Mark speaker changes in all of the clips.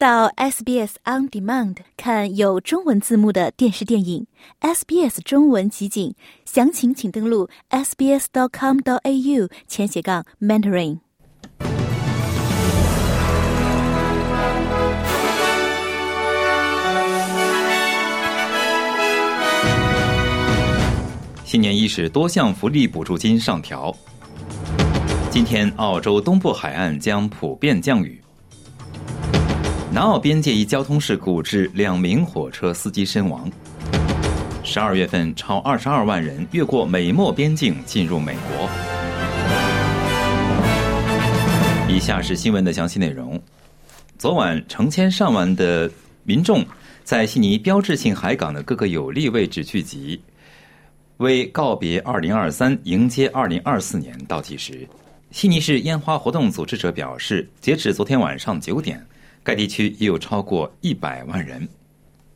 Speaker 1: 到 SBS On Demand 看有中文字幕的电视电影 SBS 中文集锦，详情请登录 sbs.com.au 前斜杠 mentoring。
Speaker 2: 新年伊始，多项福利补助金上调。今天，澳洲东部海岸将普遍降雨。南澳边界一交通事故致两名火车司机身亡。十二月份，超二十二万人越过美墨边境进入美国。以下是新闻的详细内容。昨晚，成千上万的民众在悉尼标志性海港的各个有利位置聚集。为告别2023，迎接2024年倒计时，悉尼市烟花活动组织者表示，截止昨天晚上九点，该地区已有超过一百万人。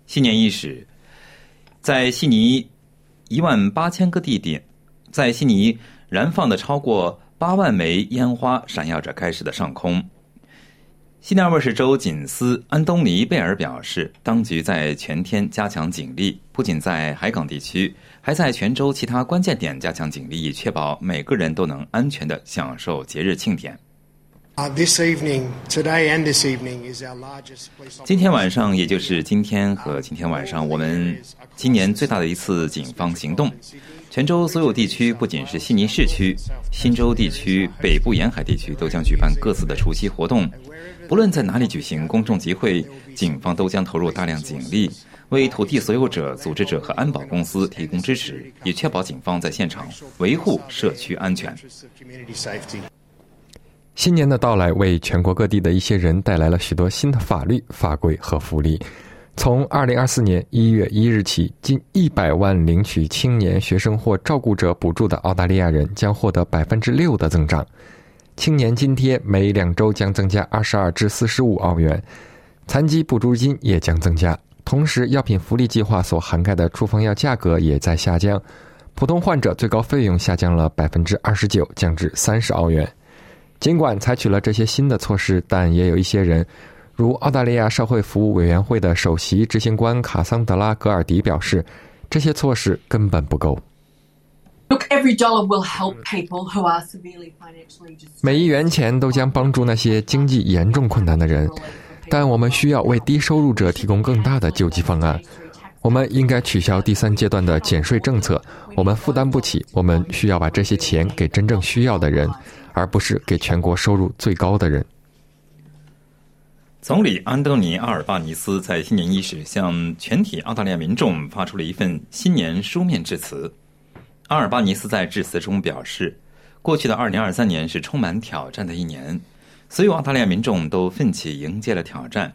Speaker 2: 新年伊始，在悉尼一万八千个地点，在悉尼燃放的超过八万枚烟花闪耀着开始的上空。西南威尔士州警司安东尼贝尔表示，当局在全天加强警力，不仅在海港地区，还在全州其他关键点加强警力，以确保每个人都能安全的享受节日庆典。今天晚上，也就是今天和今天晚上，我们今年最大的一次警方行动。泉州所有地区，不仅是悉尼市区，新州地区、北部沿海地区都将举办各自的除夕活动。不论在哪里举行公众集会，警方都将投入大量警力，为土地所有者、组织者和安保公司提供支持，以确保警方在现场维护社区安全。
Speaker 3: 新年的到来，为全国各地的一些人带来了许多新的法律法规和福利。从二零二四年一月一日起，近一百万领取青年学生或照顾者补助的澳大利亚人将获得百分之六的增长。青年津贴每两周将增加二十二至四十五澳元，残疾补助金也将增加。同时，药品福利计划所涵盖的处方药价格也在下降，普通患者最高费用下降了百分之二十九，降至三十澳元。尽管采取了这些新的措施，但也有一些人，如澳大利亚社会服务委员会的首席执行官卡桑德拉·格尔迪表示，这些措施根本不够。每一元钱都将帮助那些经济严重困难的人，但我们需要为低收入者提供更大的救济方案。我们应该取消第三阶段的减税政策，我们负担不起。我们需要把这些钱给真正需要的人，而不是给全国收入最高的人。
Speaker 2: 总理安东尼·阿尔巴尼斯在新年伊始向全体澳大利亚民众发出了一份新年书面致辞。阿尔巴尼斯在致辞中表示，过去的二零二三年是充满挑战的一年，所有澳大利亚民众都奋起迎接了挑战。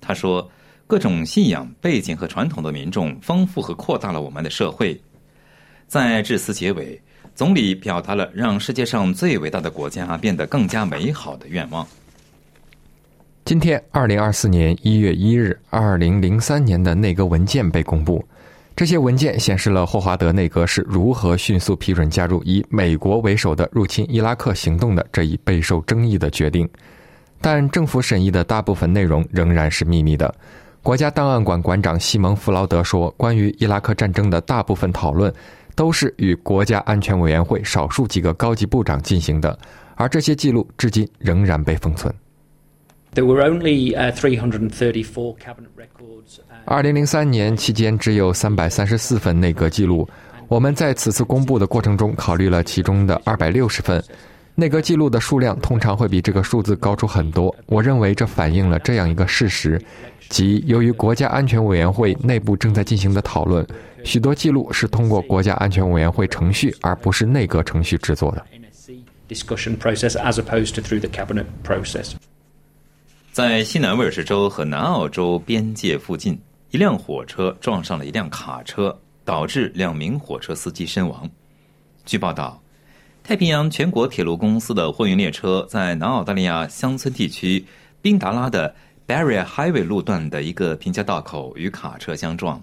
Speaker 2: 他说，各种信仰背景和传统的民众丰富和扩大了我们的社会。在致辞结尾，总理表达了让世界上最伟大的国家变得更加美好的愿望。
Speaker 3: 今天，二零二四年一月一日，二零零三年的内阁文件被公布。这些文件显示了霍华德内阁是如何迅速批准加入以美国为首的入侵伊拉克行动的这一备受争议的决定，但政府审议的大部分内容仍然是秘密的。国家档案馆馆长西蒙·弗劳德说：“关于伊拉克战争的大部分讨论都是与国家安全委员会少数几个高级部长进行的，而这些记录至今仍然被封存。”二零零三年期间，只有三百三十四份内阁记录。我们在此次公布的过程中，考虑了其中的二百六十份内阁记录的数量，通常会比这个数字高出很多。我认为这反映了这样一个事实，即由于国家安全委员会内部正在进行的讨论，许多记录是通过国家安全委员会程序，而不是内阁程序制作的。
Speaker 4: Discussion process as opposed to through the cabinet process.
Speaker 2: 在西南威尔士州和南澳洲边界附近，一辆火车撞上了一辆卡车，导致两名火车司机身亡。据报道，太平洋全国铁路公司的货运列车在南澳大利亚乡村地区宾达拉的 Barrier Highway 路段的一个平交道口与卡车相撞。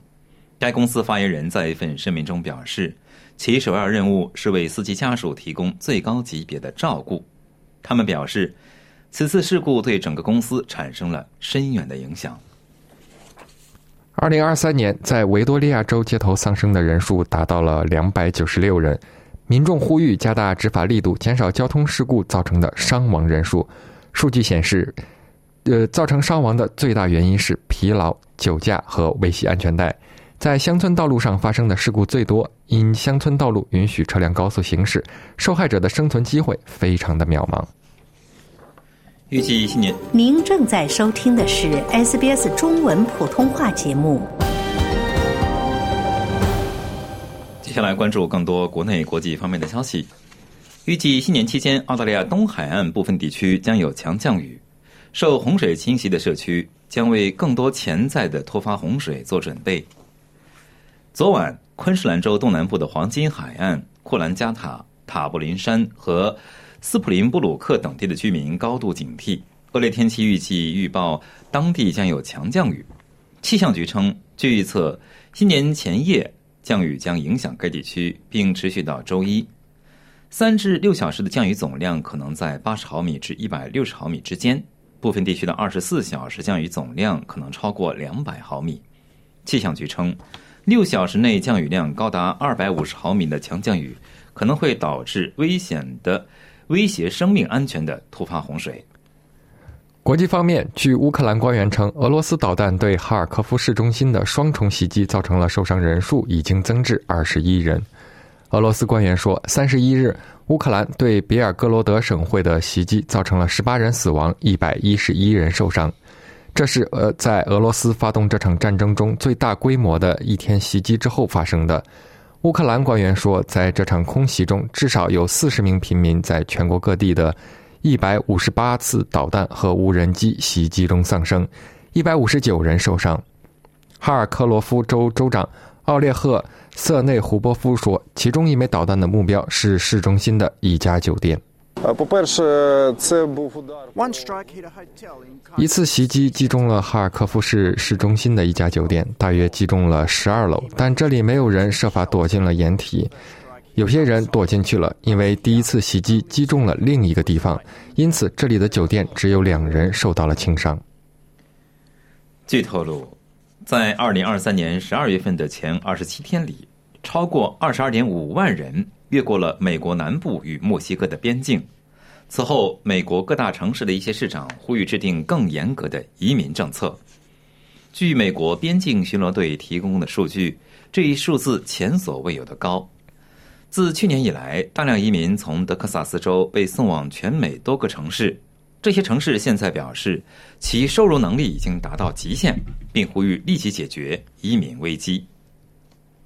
Speaker 2: 该公司发言人在一份声明中表示，其首要任务是为司机家属提供最高级别的照顾。他们表示。此次事故对整个公司产生了深远的影响。
Speaker 3: 二零二三年，在维多利亚州街头丧生的人数达到了两百九十六人。民众呼吁加大执法力度，减少交通事故造成的伤亡人数。数据显示，呃，造成伤亡的最大原因是疲劳、酒驾和未系安全带。在乡村道路上发生的事故最多，因乡村道路允许车辆高速行驶，受害者的生存机会非常的渺茫。
Speaker 2: 预计新年，
Speaker 5: 您正在收听的是 SBS 中文普通话节目。
Speaker 2: 接下来关注更多国内、国际方面的消息。预计新年期间，澳大利亚东海岸部分地区将有强降雨。受洪水侵袭的社区将为更多潜在的突发洪水做准备。昨晚，昆士兰州东南部的黄金海岸、库兰加塔、塔布林山和斯普林布鲁克等地的居民高度警惕。恶劣天气预计预报当地将有强降雨。气象局称，据预测，新年前夜。降雨将影响该地区，并持续到周一。三至六小时的降雨总量可能在八十毫米至一百六十毫米之间，部分地区的二十四小时降雨总量可能超过两百毫米。气象局称，六小时内降雨量高达二百五十毫米的强降雨，可能会导致危险的、威胁生命安全的突发洪水。
Speaker 3: 国际方面，据乌克兰官员称，俄罗斯导弹对哈尔科夫市中心的双重袭击造成了受伤人数已经增至二十一人。俄罗斯官员说，三十一日，乌克兰对别尔哥罗德省会的袭击造成了十八人死亡，一百一十一人受伤。这是俄在俄罗斯发动这场战争中最大规模的一天袭击之后发生的。乌克兰官员说，在这场空袭中，至少有四十名平民在全国各地的。一百五十八次导弹和无人机袭击中丧生，一百五十九人受伤。哈尔科罗夫州州长奥列赫·瑟内胡波夫说，其中一枚导弹的目标是市中心的一家酒店。一次袭击击中了哈尔科夫市市中心的一家酒店，大约击中了十二楼，但这里没有人设法躲进了掩体。有些人躲进去了，因为第一次袭击击中了另一个地方，因此这里的酒店只有两人受到了轻伤。
Speaker 2: 据透露，在二零二三年十二月份的前二十七天里，超过二十二点五万人越过了美国南部与墨西哥的边境。此后，美国各大城市的一些市长呼吁制定更严格的移民政策。据美国边境巡逻队提供的数据，这一数字前所未有的高。自去年以来，大量移民从德克萨斯州被送往全美多个城市。这些城市现在表示，其收容能力已经达到极限，并呼吁立即解决移民危机。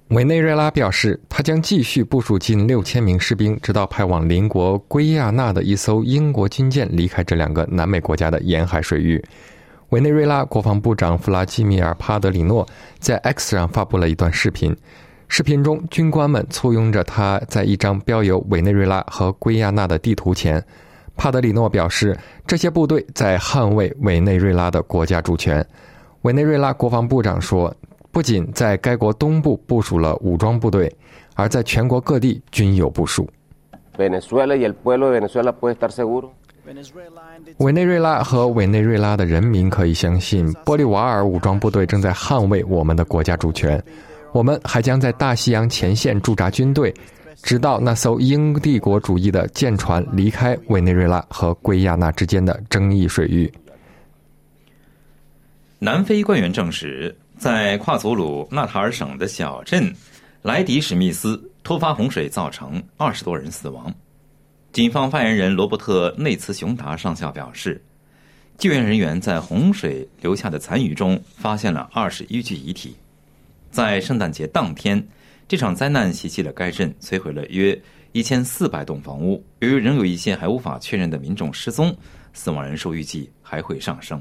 Speaker 3: 委内瑞拉表示，他将继续部署近六千名士兵，直到派往邻国圭亚那的一艘英国军舰离开这两个南美国家的沿海水域。委内瑞拉国防部长弗拉基米尔·帕德里诺在 X 上发布了一段视频。视频中，军官们簇拥着他在一张标有委内瑞拉和圭亚那的地图前。帕德里诺表示，这些部队在捍卫委内瑞拉的国家主权。委内瑞拉国防部长说，不仅在该国东部部署了武装部队，而在全国各地均有部署。委内瑞拉和委内瑞拉的人民可以相信，玻利瓦尔武装部队正在捍卫我们的国家主权。我们还将在大西洋前线驻扎军队，直到那艘英帝国主义的舰船离开委内瑞拉和圭亚那之间的争议水域。
Speaker 2: 南非官员证实，在跨祖鲁纳塔尔省的小镇莱迪史密斯，突发洪水造成二十多人死亡。警方发言人罗伯特内茨雄达上校表示，救援人员在洪水留下的残余中发现了二十一具遗体。在圣诞节当天，这场灾难袭击了该镇，摧毁了约一千四百栋房屋。由于仍有一些还无法确认的民众失踪，死亡人数预计还会上升。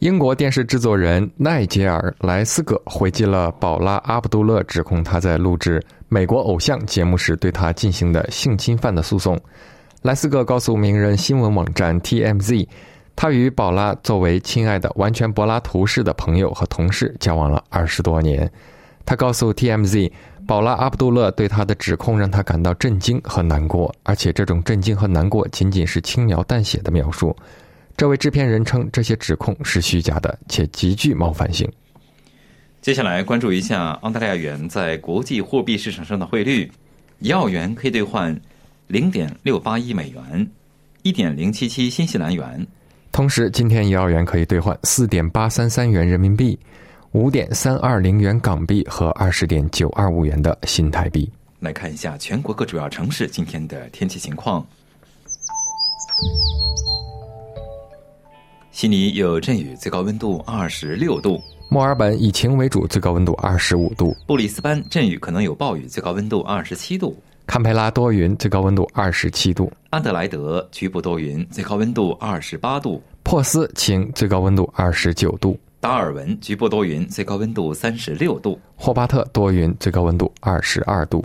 Speaker 3: 英国电视制作人奈杰尔·莱斯格回击了宝拉·阿卜杜勒指控他在录制美国偶像节目时对他进行的性侵犯的诉讼。莱斯格告诉名人新闻网站 TMZ。他与宝拉作为亲爱的、完全柏拉图式的朋友和同事交往了二十多年。他告诉 TMZ，宝拉·阿卜杜勒对他的指控让他感到震惊和难过，而且这种震惊和难过仅仅是轻描淡写的描述。这位制片人称这些指控是虚假的，且极具冒犯性。
Speaker 2: 接下来关注一下澳大利亚元在国际货币市场上的汇率：一澳元可以兑换零点六八一美元，一点零七七新西兰元。
Speaker 3: 同时，今天一澳元可以兑换四点八三三元人民币。五点三二零元港币和二十点九二五元的新台币。
Speaker 2: 来看一下全国各主要城市今天的天气情况。悉尼有阵雨，最高温度二十六度；
Speaker 3: 墨尔本以晴为主，最高温度二十五度；
Speaker 2: 布里斯班阵雨，可能有暴雨，最高温度二十七度；
Speaker 3: 堪培拉多云，最高温度二十七度；
Speaker 2: 安德莱德局部多云，最高温度二十八度；
Speaker 3: 珀斯晴，最高温度二十九度。
Speaker 2: 达尔文局部多云，最高温度三十六度；
Speaker 3: 霍巴特多云，最高温度二十二度。